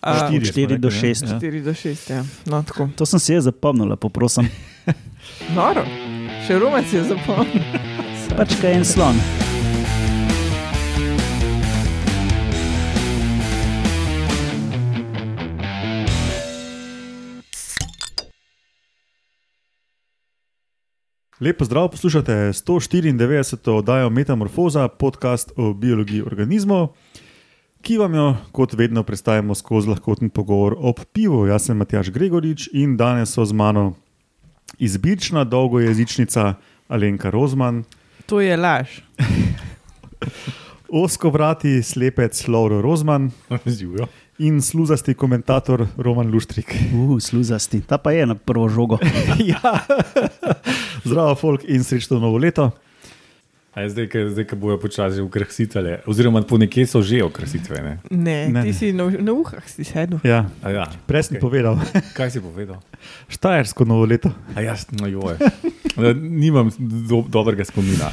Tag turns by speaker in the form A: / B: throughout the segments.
A: A,
B: Štiri.
C: 4 do
B: smo
C: 6.
B: rekli,
A: 4 do 6, ja. No, tako.
C: To sem si jaz zapomnil, lepo prosim.
A: Noro. Še rumec je zapomnil.
C: Pač kaj en slon.
B: Lepo zdrav, poslušate 194. oddajo Metamorfoza, podcast o biologiji organizmov, ki vam jo, kot vedno, predstavimo skozi lahkoten pogovor ob pivu. Jaz sem Matjaš Gregorič in danes so z mano izbirčna dolgojezičnica Alenka Rozman,
A: To je laž.
B: oskovrati slepec Lauro Rozman in sluzasti komentator Roman Luštrik.
C: Uh, sluzasti. Ta pa je na prvo žogo.
B: ja. Zdravo, folk in srečno novo leto.
D: A je zdaj, ki zdaj, bojo počasi ukrasitele, oziroma po nekje so že okrasitve. Ne?
A: Ne,
B: Ne,
A: ti
B: ne.
A: si na, na uhah si sedel.
B: Ja,
D: A Ja,
B: prej sem
D: okej.
B: povedal,
D: Kaj si povedal?
B: štajersko novo leto.
D: A jaz, no, joj. Da Nimam do, dobrega spomina,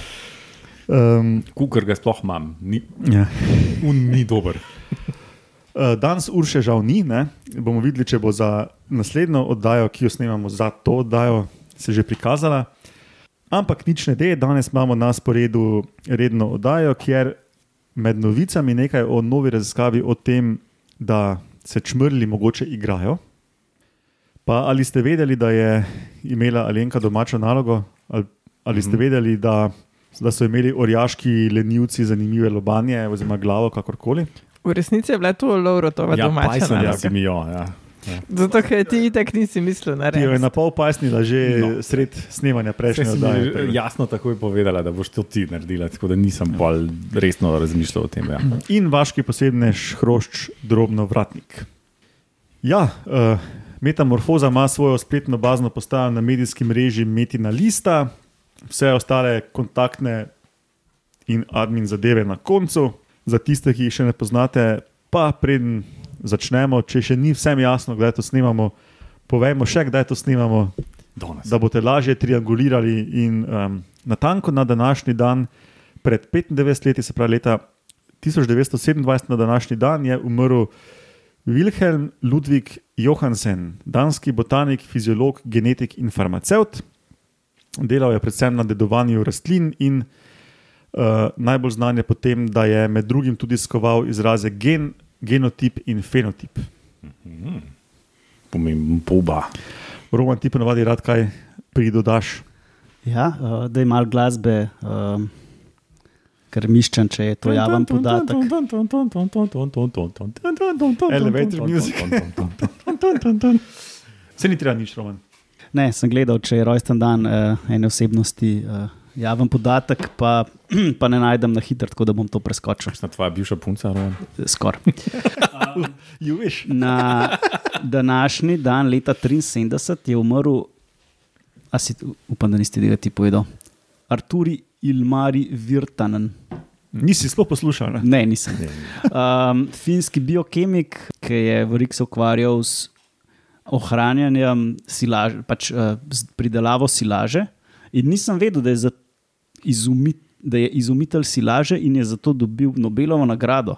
B: Um,
D: kukar ga sploh imam, ni,
B: ja.
D: un ni dober.
B: Uh, Danes urše žal ni, ne? bomo videli, če bo za naslednjo oddajo, ki jo snemamo za to oddajo, se že prikazala. Ampak nič ne de, danes imamo na sporedu redno oddajo, kjer med novicami nekaj o novi raziskavi o tem, da se čmrli mogoče igrajo. Pa ali ste vedeli, da je imela Alenka domačo nalogo, ali, ali ste vedeli, da, da so imeli orjaški lenivci zanimive lobanje oziroma glavo, kakorkoli?
A: V resnici je bila to Laurotova
D: Ja,
A: domača
D: pajsen, ja,
A: naloga.
D: si mi jo. Ja. Ja.
A: Zato, ker ti itek nisi mislil na
B: Ti jo je na pol pajsnila že no. Sred snemanja prejšnje oddaje.
D: mi
B: tako
D: jasno takoj povedala, da boš to ti naredila, tako da nisem bolj resno razmišljal o tem. Ja.
B: In vaški posebnež hrošč, drobno vratnik. Ja, uh, Metamorfoza ima svojo spletno bazno postajo na medijskem mreži Metina Lista, vse ostale kontaktne in admin zadeve na koncu. Za tiste, ki jih še ne poznate, pa preden začnemo, če še ni vsem jasno, kdaj to snemamo, povejmo še, kdaj to snemamo,
D: Danes.
B: da boste lažje triangulirali. In um, na tanko na današnji dan, pred 95 leti, se pravi leta 1927, na današnji dan je umrl Wilhelm Ludwig Johansen, danski botanik, fiziolog, genetik in farmaceut. Delal je predvsem na dedovanju rastlin in uh, najbolj znan je po tem, da je med drugim tudi skoval izraze gen, genotip in fenotip.
D: Pomemben poba.
B: Roman, ti ponovadi rad kaj pridodaš.
C: Ja, uh, da je malo glasbe, um, ker miščem, če je to javen podatek.
B: Elevator music. Se ni treba nič, Roman.
C: Ne, sem gledal, če je rojsten dan uh, ene osebnosti, uh, javen podatek, pa, pa ne najdem na hitro, tako da bom to preskočil.
D: Na tvoja bivša punca, Roman?
C: Skoraj.
B: Juviš.
C: Na današnji dan, leta 73, je umrl, a si, upam, da niste tega ti povedal, Arturi Ilmari Virtanen.
B: Nisi sploh poslušal. Ne?
C: Ne, nisem. Um, finski biokemik, ki je v Riksu ukvarjal s ohranjanjem silaže, pač uh, pridelavo silaže. In nisem vedel, da je, za izumit, da je izumitelj silaže in je zato dobil Nobelovo nagrado.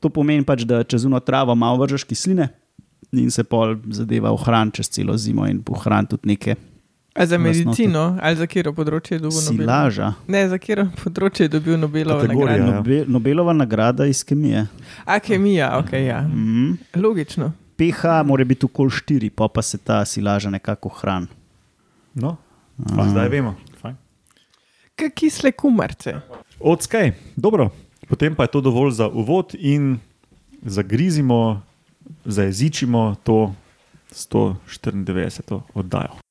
C: To pomeni pač, da čez uno travo malo vržeš kisline in se pol zadeva ohrani čez celo zimo in ohrani tudi neke
A: A za
C: Lastnote.
A: medicino ali za katero področje je dobil Nobel?
C: silaža.
A: Ne, za katero področje je dobil Nobelovo
B: Kategorija,
A: nagrado.
B: ja.
C: Nobe, Nobelova nagrada iz kemije.
A: A kemija, ok, ja.
C: Mm.
A: Logično.
C: pH mora biti okoli 4, pa pa se ta silaža nekako hrani.
B: No, pa zdaj vemo.
A: Kaj kisle kumarce.
B: Odskaj, dobro. Potem pa je to dovolj za uvod in zagrizimo, zajezičimo to 194. oddajo.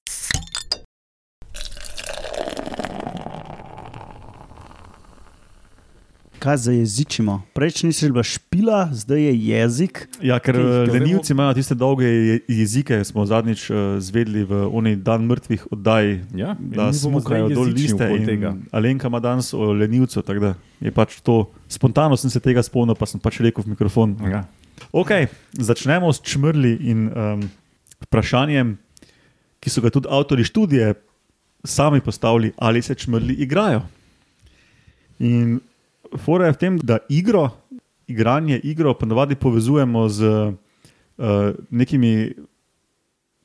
C: Kaj za jezičimo? Prejšnji si bila špila, zdaj je jezik.
B: Ja, ker eh, lenivci imajo tiste dolge je- jezike, smo zadnjič uh, zvedeli v oni dan mrtvih oddaji.
D: Ja,
B: Da smukajo
D: zdaj
B: dol liste. in
D: tega.
B: Alenka ima danes o lenivcu, tako da je pač to. Spontano sem se tega spomnil, pa sem pač rekel v mikrofon.
D: Ja.
B: Ok, začnemo s čmrli in um, vprašanjem, ki so ga tudi avtori študije sami postavili, ali se čmrli igrajo. In fora je v tem, da igro, igranje igro ponovadi povezujemo z uh, nekimi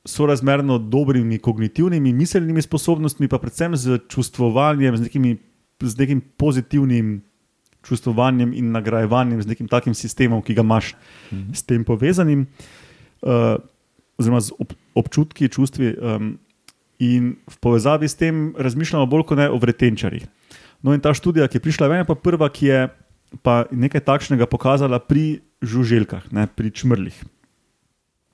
B: sorazmerno dobrimi kognitivnimi, miselnimi sposobnostmi, pa predvsem z čustvovanjem, z, nekimi, z nekim pozitivnim čustvovanjem in nagrajevanjem, z nekim takim sistemom, ki ga imaš
D: Mhm.
B: s tem povezanim, uh, oziroma z ob, občutki, čustvi. Um, in v povezavi s tem razmišljamo bolj kot ne o vretenčarjih. No, in ta študija, ki je prišla ven, je pa prva, ki je pa nekaj takšnega pokazala pri žuželkah, ne, pri čmrlih.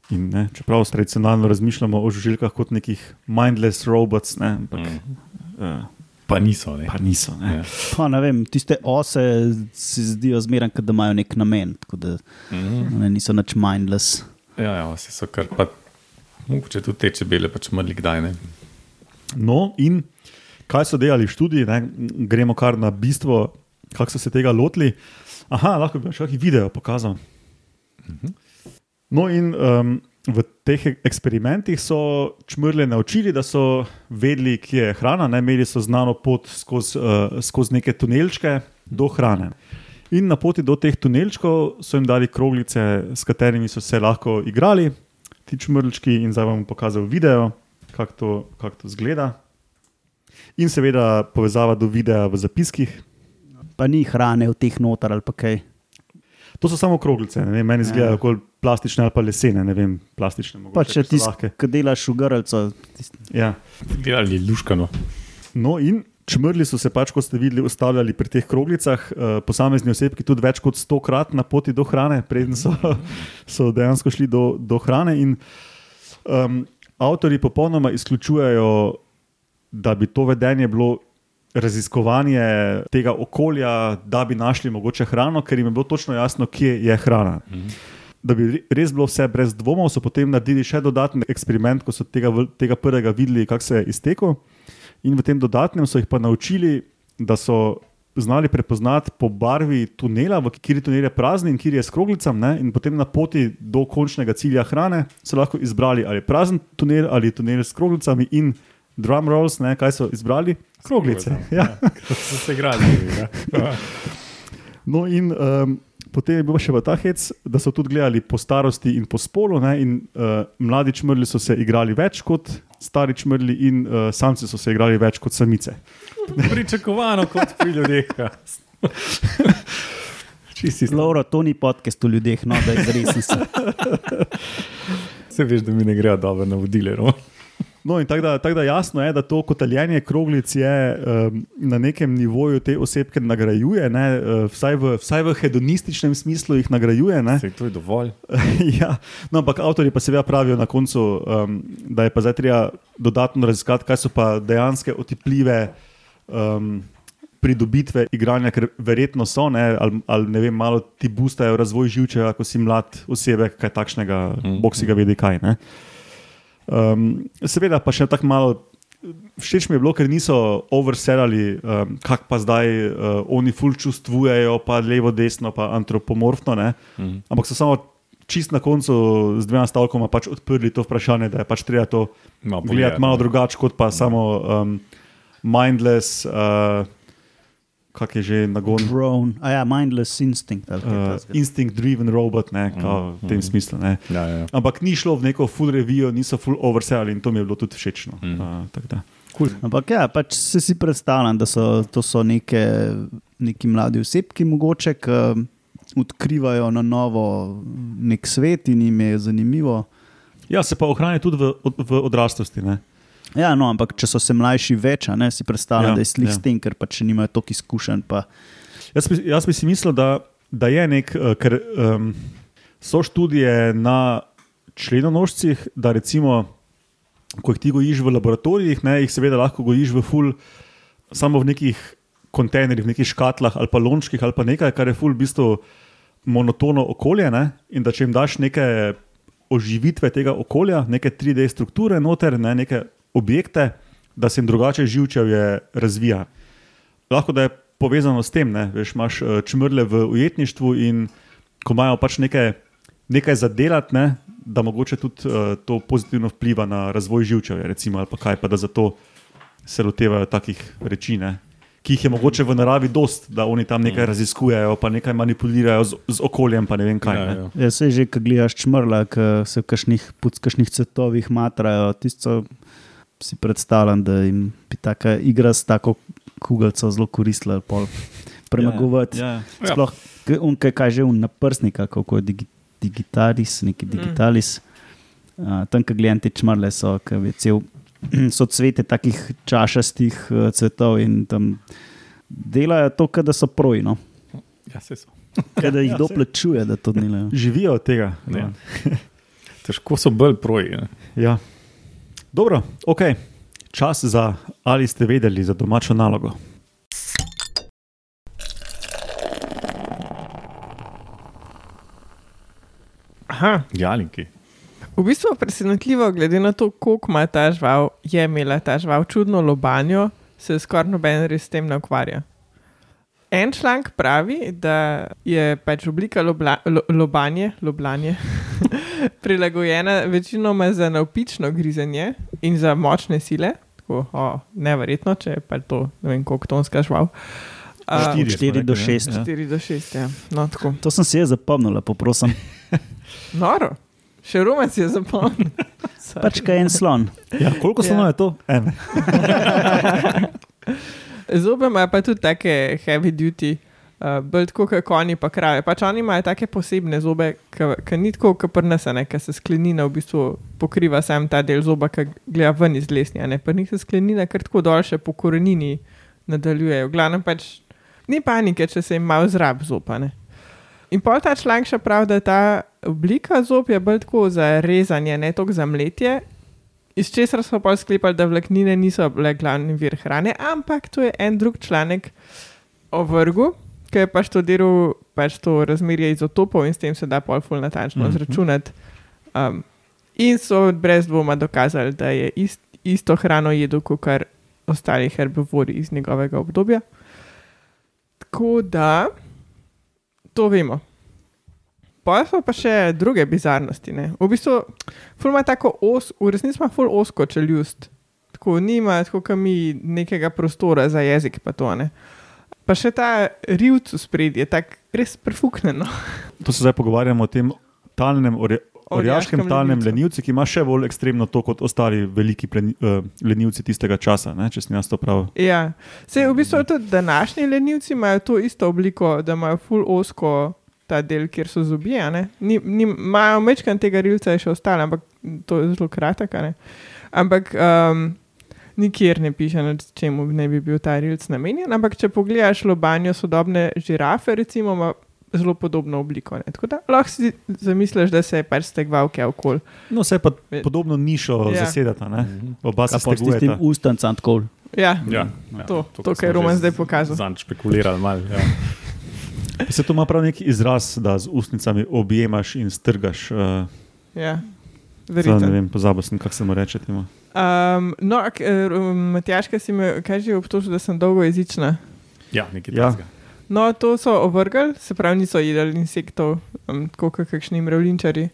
B: In, ne, čeprav tradicionalno razmišljamo o žuželkah kot nekih mindless robots, ne, ampak
D: Mhm.
B: uh,
D: Pa niso. Ne?
B: pa niso. Ne.
D: Ja.
C: Pa, ne vem, tiste ose se zdijo zmeraj, kot da imajo nek namen, tako da
D: Mhm.
C: ne, niso nič mindless.
D: Ja, ja, vse so kar pa. Mogoče tudi te čebele, pač mrli kdaj ne.
B: No, in kaj so delali v študiji, ne? gremo kar na bistvo, kako so se tega lotili. Aha, lahko bi vam še kakšen video pokazal. No, in um, v teh eksperimentih so čmrle naučili, da so vedeli, kje je hrana, ne? imeli so znano pot skozi, uh, skozi neke tunelčke do hrane. In na poti do teh tunelčkov so jim dali kroglice, s katerimi so se lahko igrali, ti čmrlčki, in zdaj vam bom pokazal video, kako to, kak to zgleda. In seveda povezava do videa v zapiskih.
C: Pa ni hrane v teh notar ali pa kaj.
B: To so samo kroglice, ne vem, meni izgledajo
C: Ja.
B: kot plastične ali pa lesene, ne vem, plastične. mogoče,
C: Pa če ti,
B: lahke.
C: ki delaš v grlcu,
B: Ja.
D: Delali luškano.
B: No, in čmrli so se pač, kot ste videli, ustavljali pri teh kroglicah, uh, posamezni osebki tudi več kot stokrat na poti do hrane, preden so, so dejansko šli do, do hrane. In, um, avtori popolnoma izključujejo, da bi to vedenje bilo raziskovanje tega okolja, da bi našli mogoče hrano, ker jim je bilo točno jasno, kje je hrana. Da bi re- res bilo vse brez dvomov, so potem naredili še dodaten eksperiment, ko so tega, tega prvega videli, kako se je iztekel. In v tem dodatnem so jih pa naučili, da so znali prepoznati po barvi tunela, v kateri tunel je prazen in kjer je s kroglicami. ne, In potem na poti do končnega cilja hrane so lahko izbrali ali prazen tunel ali tunel s kroglicami. In drum rolls, ne, kaj so izbrali? Kroglice. Ja.
D: So se igrali. Ja.
B: No, in um, potem je bil še ta hec, da so tudi gledali po starosti in po spolu. Ne, in, uh, mladi čmrli so se igrali več kot stari čmrli, in uh, samci so se igrali več kot samice.
D: Pričakovano kot pri ljudeh. ja.
C: Laura, to ni podcast o ljudeh, no, da izresni se.
D: Se veš, da mi ne grejo dobro na vodile. No?
B: No, in tako da, tak da jasno je, da to kotaljenje kroglic je um, na nekem nivoju te osebke nagrajuje, ne, uh, vsaj, v, vsaj v hedonističnem smislu jih nagrajuje. Ne.
D: Sej, to je dovolj.
B: ja, no, ampak avtori pa seveda pravijo na koncu, um, da je pa zdaj treba dodatno raziskati, kaj so pa dejanske otipljive um, pridobitve igranja, ker verjetno so, ne, ali, ali ne vem, malo ti boostajo razvoj živčeva, ko si mlad osebek, kaj takšnega, mm. bog si ga vedi kaj. Ne. Um, seveda pa še tako malo. Všeč mi je bilo, ker niso overselali, um, kako pa zdaj uh, oni ful čustvujejo, pa levo, desno, pa antropomorfno. Ne?
D: Mhm.
B: Ampak so samo čist na koncu z dvema stavkoma pač odprli to vprašanje, da je pač treba to
D: Malo
B: gledati malo
D: no.
B: drugače, kot pa samo um, mindless, uh, kak je že nagon.
C: Drone, a ja, mindless instinct.
B: Uh,
C: takega.
B: Instinct-driven robot, ne, kao, v tem smislu. Ne.
D: Ja, ja.
B: Ampak ni šlo v neko full revijo, niso full oversell in to mi je bilo tudi všečno.
D: Mm.
B: Uh, tako da.
C: Ampak ja, pač se si predstavljam, da so to so neke, neki mladi osebki, mogoče, ki odkrivajo na novo nek svet in jim je zanimivo.
B: Ja, se pa ohranja tudi v, od- v odraslosti. Ne.
C: Ja, no, ampak če so se mlajši več, ne si predstavljam,
B: Ja,
C: da je slik
B: ja.
C: s tem, ker pač nimajo toliko izkušenj. Pa,
B: Jaz bi, jaz bi si mislil, da, da je nek, uh, ker um, so študije na členonožcih, da recimo, ko jih ti gojiš v laboratorijih, ne, jih seveda lahko gojiš v ful, samo v nekih kontejnerjih, v nekih škatlah ali pa lončkih ali pa nekaj, kar je ful v bistvu monotono okolje. Ne, in da če jim daš neke oživitve tega okolja, neke 3D strukture noter, ne, neke objekte, da se jim drugače živčevje razvija lahko da je povezano s tem. Ne? Veš, imaš eh, čmrle v ujetništvu in ko imajo pač nekaj, nekaj zadelati, ne? da mogoče tudi uh, to pozitivno vpliva na razvoj živčevja, recimo, ali pa kaj, pa da zato se lotevajo takih reči. Ne? ki jih je mogoče v naravi dost, da oni tam
D: Mm.
B: nekaj raziskujejo, pa nekaj manipulirajo z, z okoljem, pa ne vem kaj.
D: Ja,
B: ne.
D: ja.
C: Ja, se že, ko gledaš čmrla, ki se v kakšnih, pod kakšnih cvetovih matrajo, tisto si predstavljam, da jim bi taka igra s tako kugalco zelo koristila. pol Premagovati.
B: Ja, ja.
C: Sploh, k- on, kaj kaže, un na prsnika, kako je digi, digitalis, neki digitalis. Uh, tam, ki gledam te čmrle, so, cel, so cvete takih čašastih uh, cvetov in tam delajo to, da so projno,
D: Ja, saj so.
C: kot da jih
B: Ja,
C: kdo plačuje, da to delajo.
B: Živijo od tega.
D: Ja. Težko so bolj proji.
B: Ja. Dobro, ok. Čas za ali ste vedeli za domačo nalogo.
A: Aha.
D: Jalinki.
A: V bistvu je presenetljivo, glede na to, koliko ima ta žival, je imela ta žival čudno lobanjo, se skoraj noben res s tem ne ukvarja. En članek pravi, da je pač oblika lobla, lo, lobanje, loblanje prilagojena večinoma za navpično grizenje in za močne sile. Tako, o, neverjetno, če je pač to ne vem, koliko tonska. A,
B: Štiri smo
C: 4 do
B: rekli, ne?
C: 6.
B: Ja.
A: 4 do 6, ja. No, tako.
C: To sem si jaz zapomnil, poprosim.
A: Noro, še rumec je zapomnil.
C: Pač kaj en slon.
B: Ja, koliko
A: Ja.
B: slonov je to? En.
A: Zobe imajo pa tudi take heavy duty, uh, bolj tako kot konji pa krave. Pač oni imajo take posebne zobe, ki ni tako, kot prnesene, ki se sklenina v bistvu pokriva sam ta del zoba, ki gleda ven iz lesnja. Pa njih se sklenina kar tako dol še po korenini nadaljujejo. Glavno pač ni panike, če se jim malo zrab zopane. In pol ta članek še pravi, da ta oblika zob je bolj tako za rezanje, ne toliko za mletje. Iz česar so pa sklepali, da vlaknine niso bile glavni vir hrane, ampak to je en drug članek o vrgu, ki je pa študiral pač to razmerje izotopov in s tem se da pol ful natančno
B: Mhm.
A: izračunati. Um, in so brez dvoma dokazali, da je ist, isto hrano jedel kot kar ostali herbivori iz njegovega obdobja. Tako da to vemo. Pa so pa še druge bizarnosti. Ne? V bistvu, ful ima tako os, v resnici ima ful osko čeljust. Tako nima, tako kot mi, nekega prostora za jezik, pa to ne. Pa še ta rivc v spredje, tako res prefuknjeno.
B: To se zdaj pogovarjamo o tem talnem, orje, orjaškem talnem lenivcu. ki ima še bolj ekstremno to kot ostali veliki pleni, uh, lenivci tistega časa, ne, če sem jaz to prav.
A: Ja, se v bistvu tudi današnji lenivci imajo to isto obliko, da imajo ful osko ta del, kjer so zobje. a ne. Ni- ni- Imajo mečkan tega rilca, je še ostalo, ampak to je zelo kratek. a ne. Ampak um, nikjer ne piše, na čemu ne bi bil ta rilc namenjen. Ampak če pogledaš lobanjo sodobne žirafe, recimo, ima zelo podobno obliko. Ne. Tako da lahko si zamisliš, da se je pač stegvalke okoli.
B: No, vse pa podobno nišo
A: Ja.
B: zasedata, ne?
D: Mhm.
B: oba se
C: Pa s
B: stegujeta.
C: ustancem tako.
A: Ja,
D: Ja, ja,
A: To, to,
D: ko
A: kar je Roman zdaj pokazal.
D: Zanj špekulirali malo. Ja.
B: Se to ima prav neki izraz, da z ustnicami objemaš in strgaš. Uh,
A: ja.
B: zdaj ne
A: Verjetno.
B: vem, pozabil sem, kako se mu reče.
A: Um, no, ak- um, Matjaška si me kaj že obtožil, da sem dolgojezična.
D: ja, nekaj
B: Ja.
D: takega.
A: No, to so ovrgli, se pravi, niso jedli insektov, um, tako kot kakšni mravljinčari.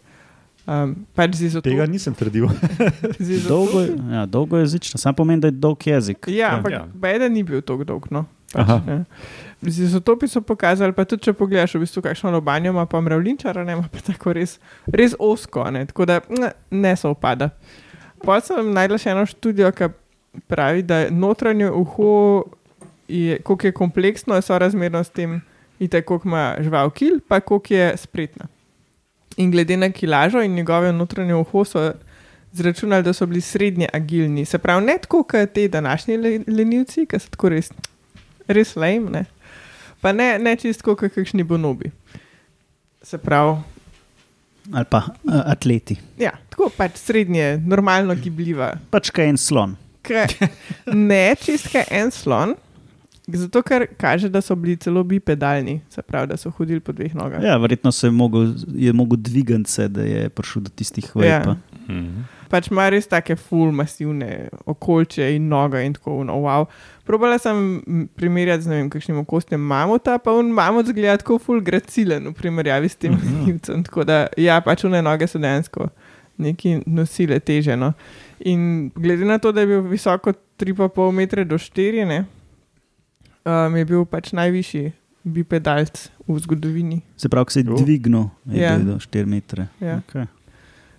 A: Um, pač.
B: Tega nisem trdil.
C: Dolgo, ja, dolgo jezično, samo pomeni, da je dolg jezik.
A: Ja, ampak
D: Ja.
A: ja. eden ni bil tako dolg. No. Pač. Z izotopi so pokazali, pa tudi če pogledaš, v bistvu, kakšno lobanjo ima pa mravljinčara, ne ima pa tako res, res osko, ne. tako da ne, ne se opada. Pa sem najdel še eno študijo, ki pravi, da je notranje uho, je, koliko je kompleksno, je sorazmerno s tem, kako ima žival kil, pa koliko je spretna. In glede na kilažo in njegove notranje uho so zračunali, da so bili srednje agilni. Se pravi, ne tako kot te današnji le, lenivci, ki so tako res, res lame, ne? Pa ne, ne čisto kot kakšni bonobi. Se pravi,
C: Ali pa uh, atleti.
A: ja, tako pač srednje, normalno gibljiva.
C: Pač kaj en slon.
A: Kaj, ne čistka en slon, zato ker kaže, da so bili celo bipedalni, se pravi, da so hodili po dveh nogah.
C: Ja, verjetno se je mogel, je mogel dvigati se, da je prišel do tistih vej.
A: Ja.
C: Ja.
D: Mhm.
A: Pač ima res take full masivne okolče in noge in tako no, wow. Probala sem primerjati z ne vem, kakšnim okostjem mamuta, pa on mamut zgleda tako full gracilen v primerjavi s tem njivcem. Tako da, ja, pač one noge so dejansko neki nosile teže. No. In glede na to, da je bil visoko 3,5 metra do 4, ne, um, je bil pač najvišji bipedalc v zgodovini.
C: Se pravi, se je
B: Jo.
C: dvignil,
A: Ja.
C: do 4 metre.
A: Ja.
C: Okay.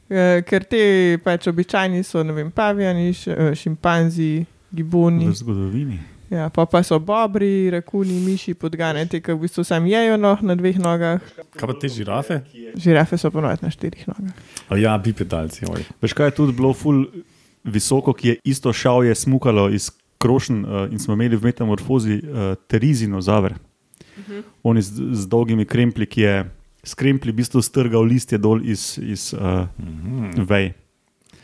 A: Eh, Ker ti pač običajni so, ne vem, pavijani, eh, šimpanzi, giboni.
B: V zgodovini.
A: Ja, pa, pa so bobri, rakuni, miši, podgane, te, ki v bistvu sam jejo noh, na dveh nogah.
D: Kaj pa te žirafe?
A: Žirafe so ponovadi na štirih nogah.
D: A ja, bipedalci. Oj.
B: Veš kaj je tudi bilo ful visoko, ki je isto šal, je smukalo iz krošen uh, in smo imeli v metamorfozi uh, terizinozaver. Uh -huh. On je z, z dolgimi kremplji, ki je s kremplji v bistvu strgal listje dol iz, iz uh,
D: Mhm.
B: vej.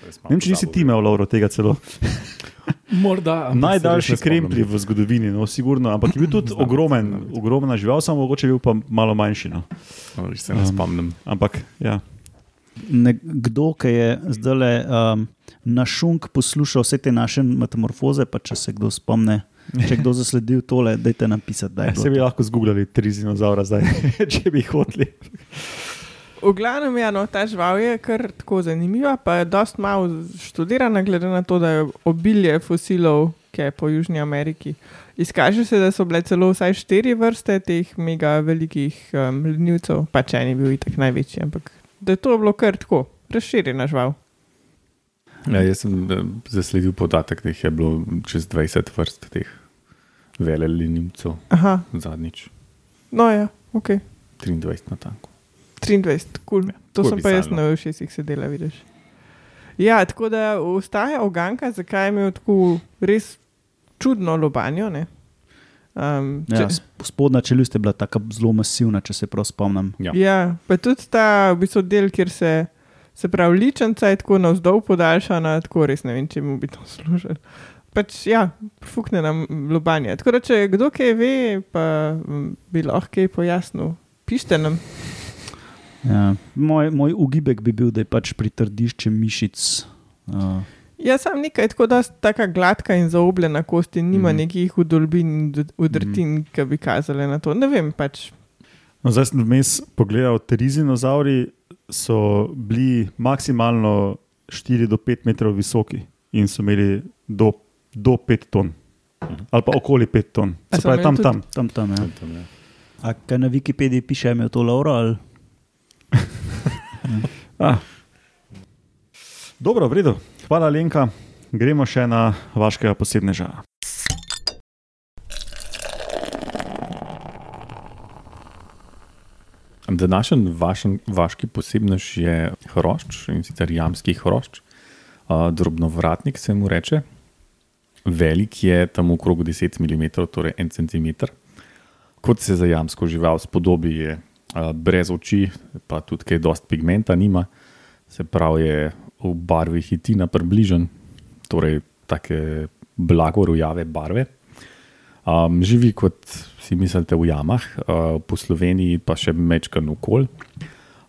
B: Ne vem, če nisi ti imel, Lauro, tega celo.
D: Morda.
B: Najdaljši kremplji v zgodovini, no, sigurno, ampak je bil tudi
D: Znam,
B: ogromen,
D: znam.
B: ogromna žival, samo mogoče je bil pa malo manjši. No.
D: No, res se ne
B: Um,
D: spomnim.
B: Ampak ja.
C: Nekdo, ki je zdaj um, na šunk poslušal vse te naše metamorfoze, pa če se kdo spomne, če kdo zasledil tole, dajte napisati, da je
B: Se bi lahko zgubljali terizinozaura zdaj, če bi hoteli.
A: V glavnem, ja, no, ta žival je kar tako zanimiva, pa je dost malo študirana, glede na to, da je obilje fosilov, ki je po Južni Ameriki. Izkaže se, da so bile celo vsaj štiri vrste teh mega velikih um, lenivcev, pa če je bil itak največji, ampak da je to bilo kar tako, razširjena žival.
D: Ja, jaz sem eh, zasledil podatek, da jih je bilo čez 20 vrst teh velelinimcev
A: Aha,
D: zadnjič.
A: no ja, ok.
D: 23 na tanko.
A: 23, cool. to
D: tako
A: sem pa jaz na všesih sedela, vidiš. Ja, tako da ustaja oganka, zakaj je imel tako res čudno lobanjo. ne. Um,
C: Ja,
A: če-
C: sp- spodnja čeljust je bila tako zelo masivna, če se prav spomnim.
D: Ja.
A: Ja, pa tudi ta v bistvu del, kjer se, se pravi, ličenca je tako navzdol podaljšana, tako res ne vem, če mu bi to služilo. Pač ja, fukne nam lobanje. Tako da, če kdo kaj ve, pa mm, bi lahko kaj pojasnil, pišite nam.
C: Ja. Moj, moj ugibek bi bil, da je pač pritrdišče mišic. Uh,
A: Jaz sem nekaj tako, da je tako gladka in zaobljena kost in nima mm
B: Mhm.
A: nekih udolbin in ud- udrtin, mm ki bi kazale na to. Ne vem, pač.
B: No, zdaj sem vmes pogledal, terizinozauri so bili maksimalno 4 do 5 metrov visoki in so imeli do, do 5 ton. Ali pa okoli 5 ton. Se pravi, tam,
A: tudi-
B: tam.
C: tam, tam, ja.
D: Tam, tam, ja.
C: A kaj na Wikipediji piše, je to Lauro? Ali?
B: Ah. Dobro, v redu. Hvala, Lenka. Gremo še na vašega posebneža.
D: Današnji vašen, vaški posebnež je hrošč in sicer jamski hrošč, uh, drobnovratnik se mu reče. Velik je tam okrog 10 mm, torej 1 cm. Kot se za jamsko žival spodobi, je brez oči, pa tudi kaj dost pigmenta nima, se pravi, je v barvi hitina približen, torej take blagorujave barve. Um, živi kot si mislite v jamah, uh, po Sloveniji pa še mečkan okol.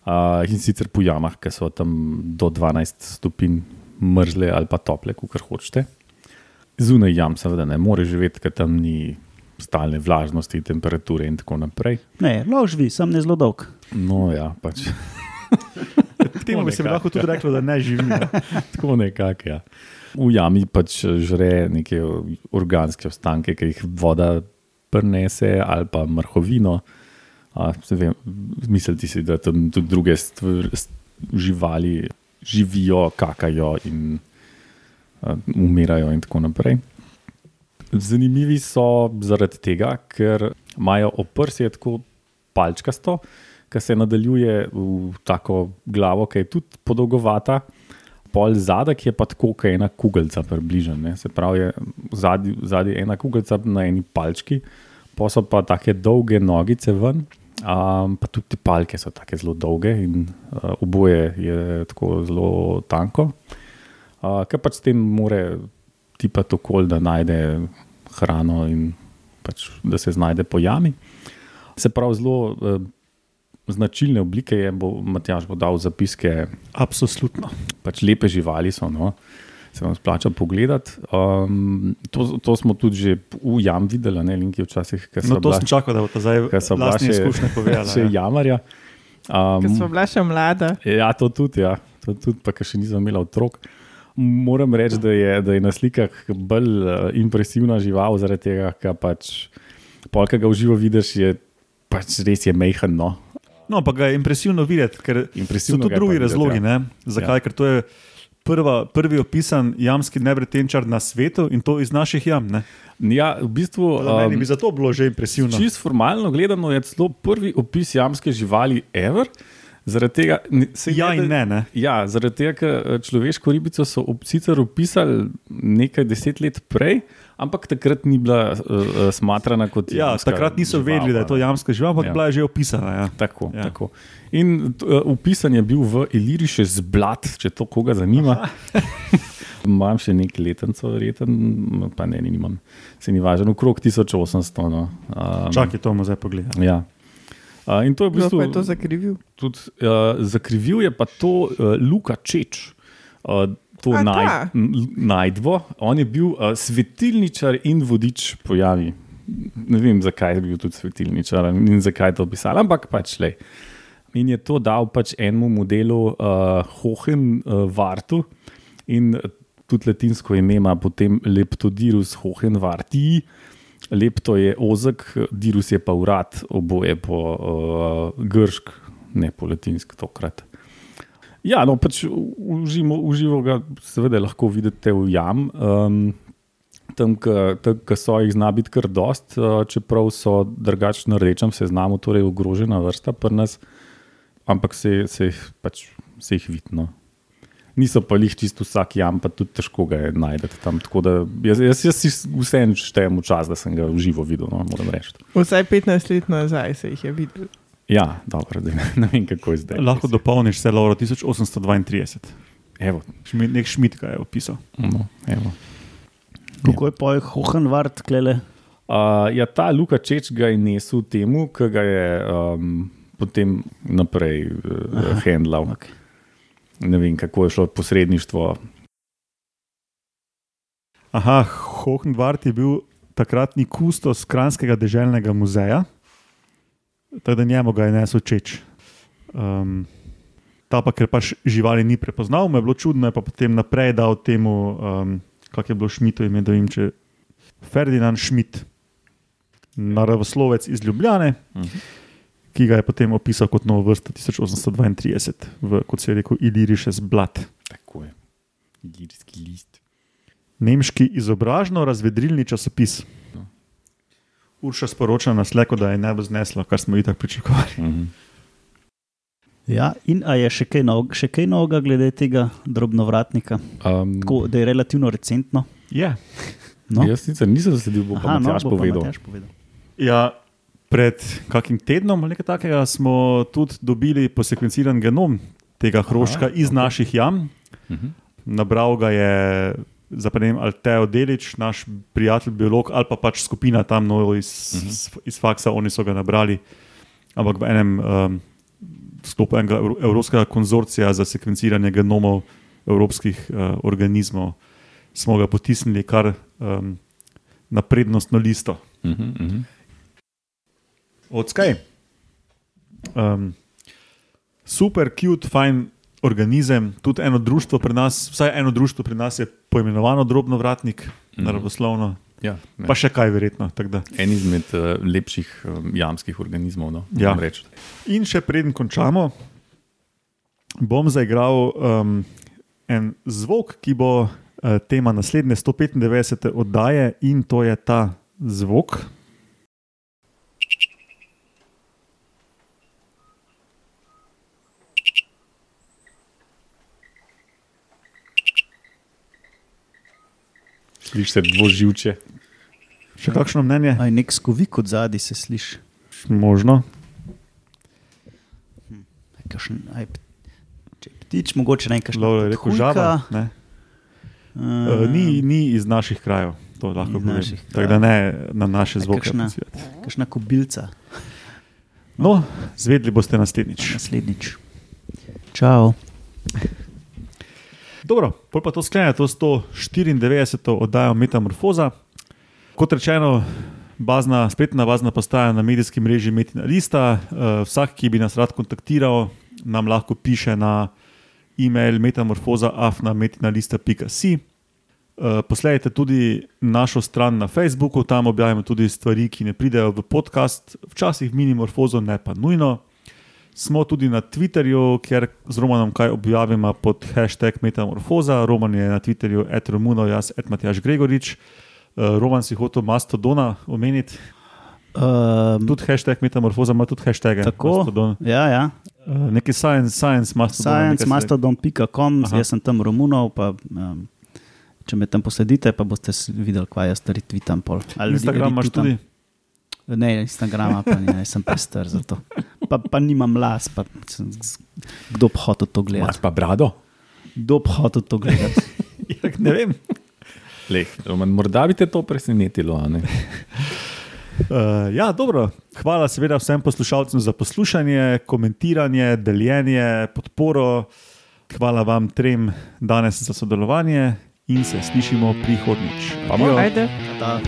D: Uh, in sicer po jamah, ki so tam do 12 stopinj mrzle ali pa tople, kot hočete. Zunaj jam, seveda ne more živeti, ker tam ni stalne vlažnosti, temperature in tako naprej.
C: Ne, lahko živi, sem ne zelo dolg.
D: No, ja, pač
B: Temu bi se lahko tudi reklo, da ne živi.
D: tako nekako. Ja. V jami pač žre neke organske ostanke, ki jih voda prenese, ali pa mrhovino. A, vem, Misliti si, da tam tudi druge stvar, st- živali živijo, kakajo in a, umirajo, in tako naprej. Zanimivi so zaradi tega, ker imajo oprsje tako palčkasto, ki se nadaljuje v tako glavo, ki je tudi podolgovata. Pol zadek je pa tako, kot ena kugalca, približen. Ne? Se pravi, zadnji je ena kugalca na eni palčki, pa so pa tako dolge nogice ven, um, pa tudi te palke so tako zelo dolge in uh, oboje je tako zelo tanko. Uh, ker pač s tem more tipati okolje, da najde hrano in pač, da se znajde po jami. Se pravi, zelo uh, značilne oblike je, bo Matjaš bo dal zapiske
B: Absolutno.
D: pač lepe živali so. No. Se vam splača pogledati. Um, to, to smo tudi že v jam videli, ne linki včasih, ker
B: No, to
D: bila
B: sem čakal, da bo ta zdaj
D: ker
B: vlastne izkušnje povedala.
D: še
B: ja.
D: jamarja.
A: Ker
D: Um,
A: smo bila še mlada.
D: Ja, to tudi, ja. to tudi, pa ker še nisem imela otrok. Moram reči, da je, da je na slikah bolj uh, impresivna žival, zaradi tega, ker pač polka ga v živo vidiš, je pač res je mehen. No.
B: No, pa ga je impresivno videti, ker so
D: Impresivno
B: tu
D: ga je
B: drugi
D: pa videti,
B: razlogi.
D: ja.
B: Ne? Zakaj? Ker to je prva, prvi opisan jamski nevretenčar na svetu in to iz naših jam. Ne?
D: Ja, v bistvu.
B: Um, meni
D: Um,
B: bi zato bilo že impresivno.
D: Čist formalno gledano je celo prvi opis jamske živali ever. Zaradi tega, saj
B: Ja
D: ne,
B: in
D: da-
B: ne. ne?
D: Ja, zaradi tega, ker eh, človeško ribico so sicer opisali nekaj deset let prej, ampak takrat ni bila uh, smatrana kot.
B: Ja,
D: jamska
B: takrat niso
D: žival,
B: vedeli, da je to jamska žival, ampak
D: Ja.
B: ja. bila je že opisana. Ja.
D: Tako,
B: Ja.
D: ja. tako. In uh, upisan je bil v Iliriše zblat, če to koga zanima. Imam še nekaj letencev, verjeten, pa ne, nimam, se ni važno, okrog 1800. No. Um,
B: Čakaj, to bomo zdaj pogledali.
D: Ja. Uh, in to je v
A: Kdo
D: bistvu
A: pa je to zakrivil?
D: tudi uh, zakrivil, je pa to uh, Luka Čeč. Uh, to
A: A,
D: naj, najdvo. On je bil uh, svetilničar in vodič pojavi. Ne vem, zakaj je bil tudi svetilničar in zakaj je to pisal, ampak pač le. In je to dal pač enemu modelu uh, Hohen uh, Vartu in tudi latinsko ime ima potem Leptodirus Hohen Vartii. Lepto je ozek, dirus je pa urad, oboje po uh, gršk, ne po latinsk tokrat. Ja, no, pač užimo, uživo ga seveda lahko vidite v jam. Um, tam, ki so jih zna biti kar dost, uh, čeprav so drugače na rečem seznamu, torej ogrožena vrsta pri nas, ampak se, se jih pač se jih vidno. Niso pa jih čisto vsak jam, pa tudi težko ga je najdete tam. Tako da jaz, jaz, jaz si vseeno štejem v čas, da sem ga v živo videl, no.
A: Vsaj 15 let nazaj se jih je videl.
D: Ja, dobro, da ne, ne vem, kako je zdaj.
B: Lahko dopolniš vse Lauro 1832.
D: Evo,
B: Šmi- Nek Šmit ga je opisal.
D: no, evo.
C: Kako je pojek Hohenvart, klele?
D: Uh, ja, ta Luka Čeč ga je nesel temu, ki ga je um, potem naprej uh, handlal.
C: Okay.
D: Ne vem, kako je šlo posredništvo.
B: Aha, Hohenvart je bil takratni kustos Kranskega deželnega muzeja, tako da njemu ga je nesel čeč. Um, ta pa, ker pač živali ni prepoznal, mu je bilo čudno, je pa potem naprej dal temu, um, kak je bilo Šmito ime, da jim če Ferdinand Šmit, naravoslovec iz Ljubljane,
D: Mhm.
B: Ki ga je potem opisal kot novo vrsto 1832, v, kot se je rekel, Ilirišes Blat.
D: Tako je. Ilirski list.
B: Nemški izobražno-razvedrilni časopis.
D: No.
B: Urša sporoča na sleko, da je ne bo zneslo, kar smo itak pričakovali.
D: Mhm.
C: Ja, in a je še kaj, nog, še kaj novega glede tega drobnovratnika,
D: Um,
C: Tako, da je relativno recentno?
B: Ja.
C: No.
D: Jaz sicer nisem zasledil, bo pa Matjaž
C: bo pa
D: povedal.
C: Matjaž povedal.
B: ja, pred kakim tednom ali nekaj takega smo tudi dobili posekvenciran genom tega hroščka
D: Aha,
B: iz
D: ok.
B: naših jam.
D: Mhm.
B: Nabral ga je zaprem Alteo Delič, naš prijatelj biolog, ali pa pač skupina tam no, iz, uh
D: Mhm.
B: -huh. iz faksa, oni so ga nabrali, ampak v enem um, sklopu enega evro- evropskega konzorcija za sekvenciranje genomov evropskih uh, organizmov smo ga potisnili kar um, na prednostno listo.
D: Mhm, mhm.
B: Odskaj? Um, super, cute, fajn organizem, tudi eno društvo pri nas, vsaj eno društvo pri nas je poimenovano Drobno vratnik,
D: Mhm.
B: naravoslovno,
D: Ja, ne.
B: pa še kaj verjetno.
D: En izmed uh, lepših um, jamskih organizmov. No,
B: Ja. In še preden končamo, bom zaigral um, en zvok, ki bo uh, tema naslednje 195. oddaje, in to je ta zvok.
D: Slišiš se dvoživče.
B: Še kakšno mnenje?
C: Aj nek skovik od zadaj se sliši.
B: Možno.
C: Aj kakšen, aj, če ptič, mogoče nekaj
B: Lovro je rekel žaba. Ne? Uh, ni, ni iz naših krajev, to lahko povem. Tako da ne na naše zvoke.
C: kakšna-. Kakšna kobilca,
B: No, zvedli boste naslednjič.
C: naslednjič. Čau.
B: Dobro, pol pa to sklene, to 194. oddajo Metamorfoza. Kot rečeno, bazna, spletna bazna postaja na medijskem mreži Metina Lista. Uh, vsak, ki bi nas rad kontaktiral, nam lahko piše na e-mail metamorfoza.afna.metinalista.si. Uh, Posledajte tudi našo stran na Facebooku, tam objavljamo tudi stvari, ki ne pridejo v podcast, včasih minimorfozo, ne pa nujno. Smo tudi na Twitterju, kjer z Romanom kaj objavimo pod hashtag Metamorfoza. Roman je na Twitterju, et Romuno, jaz, et Matjaš Gregorič. Uh, Roman si hotel Mastodona omeniti.
C: Um,
B: Tudi hashtag Metamorfoza ima tudi hashtag.
C: Tako, ja, ja.
B: Uh, neki science, science Mastodon.
C: Sciencemastodon.com,
B: Aha.
C: jaz sem tam Romunov. Pa, um, če me tam posledite, pa boste videli, kaj jaz. Ali
B: Instagram imaš tudi.
C: Ne, Instagrama pa ne, sem prestar za to. Pa, pa nimam las, pa kdo bi hotel to
D: Imaš
C: gledati?
D: pa brado?
C: Kdo bi hotel to gledati?
B: Ja, ne vem.
D: Leh, Roman, morda bi te to presenetilo. a ne?
B: Uh, ja, dobro. Hvala seveda vsem poslušalcem za poslušanje, komentiranje, deljenje, podporo. Hvala vam trem danes za sodelovanje in se slišimo prihodnjič.
D: Pa bo.
A: Ajde.
C: Da.